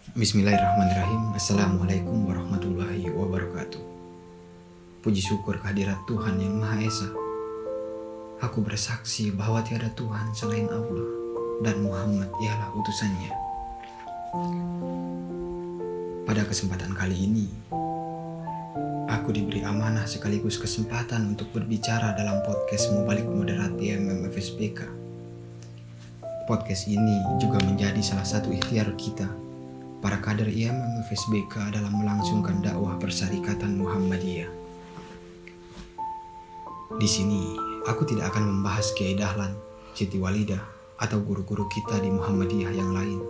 Bismillahirrahmanirrahim. Assalamualaikum warahmatullahi wabarakatuh. Puji syukur kehadirat Tuhan yang Maha Esa. Aku bersaksi bahwa tiada Tuhan selain Allah Dan Muhammad ialah utusannya. Pada kesempatan kali ini Aku diberi amanah sekaligus kesempatan untuk berbicara dalam podcast Mubalik Moderat IMM Podcast ini juga menjadi salah satu ikhtiar kita para kader IMM FSBK dalam melangsungkan dakwah persyarikatan Muhammadiyah. Di sini, aku tidak akan membahas Kiai Dahlan, Siti Walidah, atau guru-guru kita di Muhammadiyah yang lain.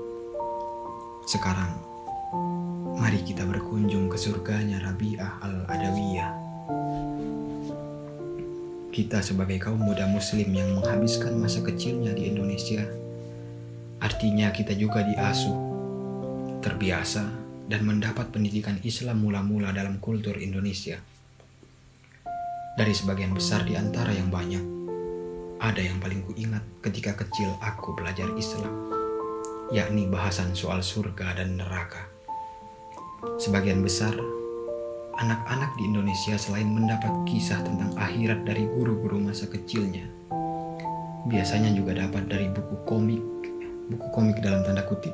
Sekarang, mari kita berkunjung ke surganya Rabi'ah Al-Adawiyah. Kita sebagai kaum muda muslim yang menghabiskan masa kecilnya di Indonesia, artinya kita juga diasuh terbiasa, dan mendapat pendidikan Islam mula-mula dalam kultur Indonesia. Dari sebagian besar di antara yang banyak, ada yang paling kuingat ketika kecil aku belajar Islam, yakni bahasan soal surga dan neraka. Sebagian besar, anak-anak di Indonesia selain mendapat kisah tentang akhirat dari guru-guru masa kecilnya, biasanya juga dapat dari buku komik, buku komik dalam tanda kutip,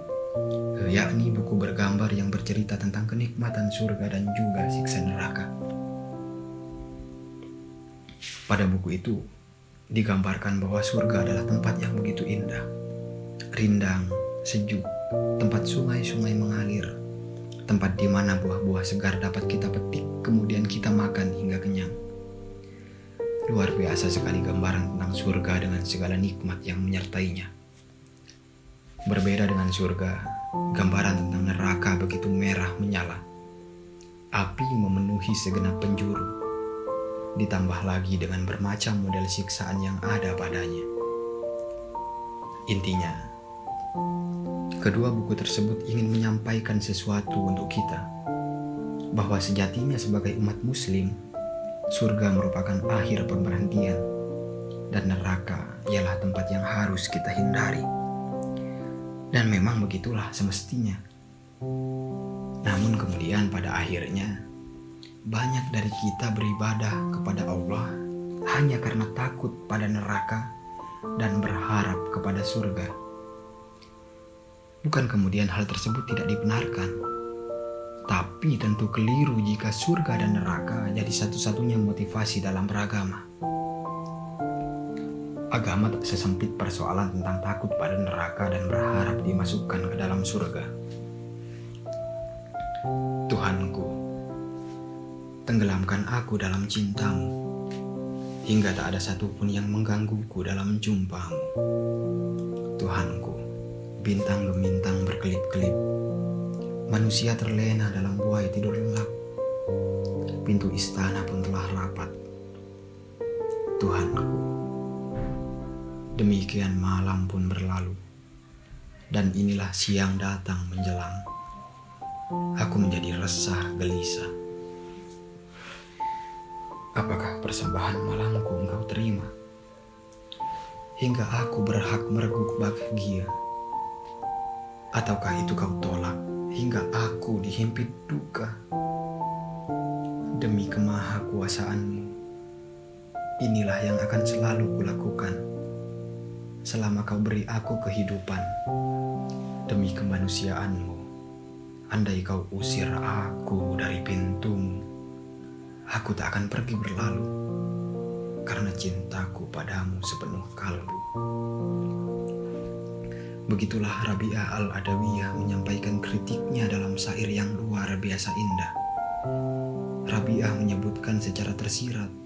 yakni buku bergambar yang bercerita tentang kenikmatan surga dan juga siksa neraka. Pada buku itu, digambarkan bahwa surga adalah tempat yang begitu indah, rindang, sejuk, tempat sungai-sungai mengalir, tempat di mana buah-buah segar dapat kita petik, kemudian kita makan hingga kenyang. Luar biasa sekali gambaran tentang surga dengan segala nikmat yang menyertainya. Berbeda dengan surga, gambaran tentang neraka begitu merah menyala. Api memenuhi segenap penjuru. Ditambah lagi dengan bermacam model siksaan yang ada padanya. Intinya, kedua buku tersebut ingin menyampaikan sesuatu untuk kita. Bahwa sejatinya sebagai umat muslim, surga merupakan akhir pemberhentian dan neraka ialah tempat yang harus kita hindari. Dan memang begitulah semestinya. Namun kemudian pada akhirnya banyak dari kita beribadah kepada Allah hanya karena takut pada neraka dan berharap kepada surga. Bukan kemudian hal tersebut tidak dibenarkan, tapi tentu keliru jika surga dan neraka jadi satu-satunya motivasi dalam beragama. Agama tak sesempit persoalan tentang takut pada neraka dan berharap dimasukkan ke dalam surga. Tuhanku, tenggelamkan aku dalam cintamu, hingga tak ada satupun yang menggangguku dalam jumpamu. Tuhanku, bintang gemintang berkelip-kelip, manusia terlena dalam buai tidur lelap, pintu istana pun telah rapat. Tuhanku, Demikian malam pun berlalu, dan inilah siang datang menjelang. Aku menjadi resah gelisah. Apakah persembahan malamku engkau terima? Hingga aku berhak mereguk bahagia. Ataukah itu kau tolak hingga aku dihimpit duka? Demi kemahakuasaanmu, inilah yang akan selalu kulakukan selama kau beri aku kehidupan demi kemanusiaanmu. Andai kau usir aku dari pintumu, aku tak akan pergi berlalu karena cintaku padamu sepenuh kalbu. Begitulah Rabi'ah al-Adawiyah menyampaikan kritiknya dalam syair yang luar biasa indah. Rabi'ah menyebutkan secara tersirat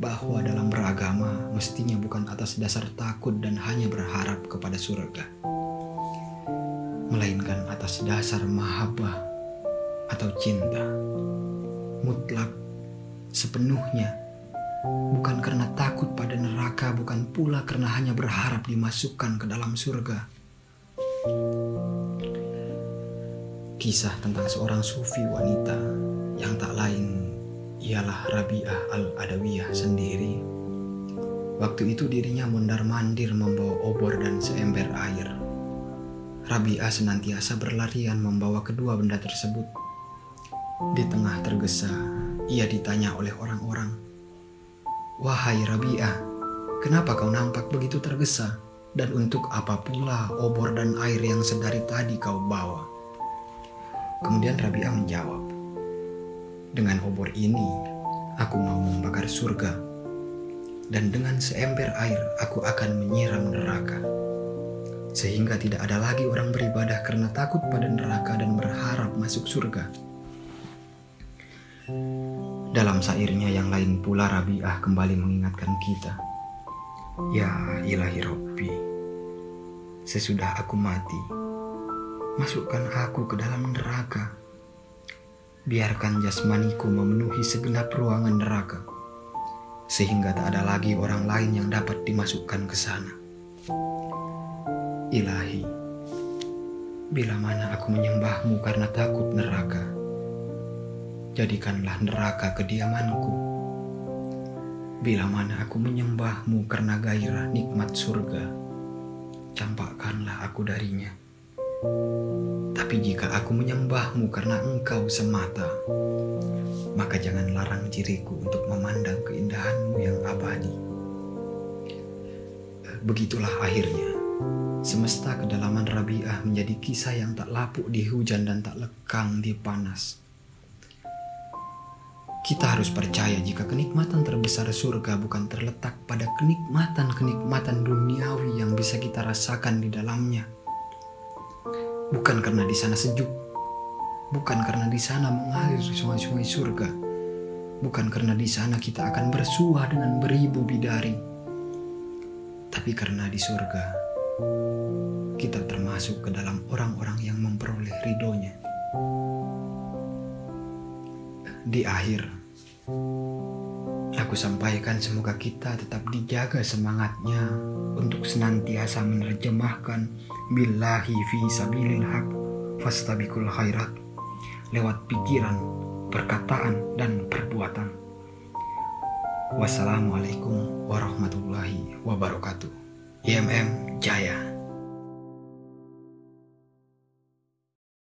bahwa dalam beragama mestinya bukan atas dasar takut dan hanya berharap kepada surga, melainkan atas dasar mahabbah atau cinta mutlak sepenuhnya, bukan karena takut pada neraka, bukan pula karena hanya berharap dimasukkan ke dalam surga. Kisah tentang seorang sufi wanita yang tak lain ialah Rabi'ah al-Adawiyah sendiri. Waktu itu dirinya mondar-mandir membawa obor dan seember air. Rabia senantiasa berlarian membawa kedua benda tersebut. Di tengah tergesa, ia ditanya oleh orang-orang, "Wahai Rabia, kenapa kau nampak begitu tergesa? Dan untuk apa pula obor dan air yang sedari tadi kau bawa?" Kemudian Rabia menjawab, "Dengan obor ini, aku mau membakar surga." dan dengan seember air aku akan menyiram neraka. Sehingga tidak ada lagi orang beribadah karena takut pada neraka dan berharap masuk surga. Dalam sairnya yang lain pula Rabi'ah kembali mengingatkan kita. Ya ilahi Rabbi, sesudah aku mati, masukkan aku ke dalam neraka. Biarkan jasmaniku memenuhi segenap ruangan neraka sehingga tak ada lagi orang lain yang dapat dimasukkan ke sana. Ilahi, bila mana aku menyembahmu karena takut neraka, jadikanlah neraka kediamanku. Bila mana aku menyembahmu karena gairah nikmat surga, campakkanlah aku darinya. Tapi jika aku menyembahmu karena engkau semata, maka jangan larang diriku untuk memandang keindahanmu yang abadi. Begitulah akhirnya, semesta kedalaman Rabi'ah menjadi kisah yang tak lapuk di hujan dan tak lekang di panas. Kita harus percaya jika kenikmatan terbesar surga bukan terletak pada kenikmatan-kenikmatan duniawi yang bisa kita rasakan di dalamnya. Bukan karena di sana sejuk, bukan karena di sana mengalir sungai-sungai surga, bukan karena di sana kita akan bersuah dengan beribu bidari, tapi karena di surga kita termasuk ke dalam orang-orang yang memperoleh ridhonya. Di akhir, aku sampaikan semoga kita tetap dijaga semangatnya untuk senantiasa menerjemahkan billahi fi sabilil haq fastabikul khairat lewat pikiran, perkataan, dan perbuatan. Wassalamualaikum warahmatullahi wabarakatuh. IMM Jaya.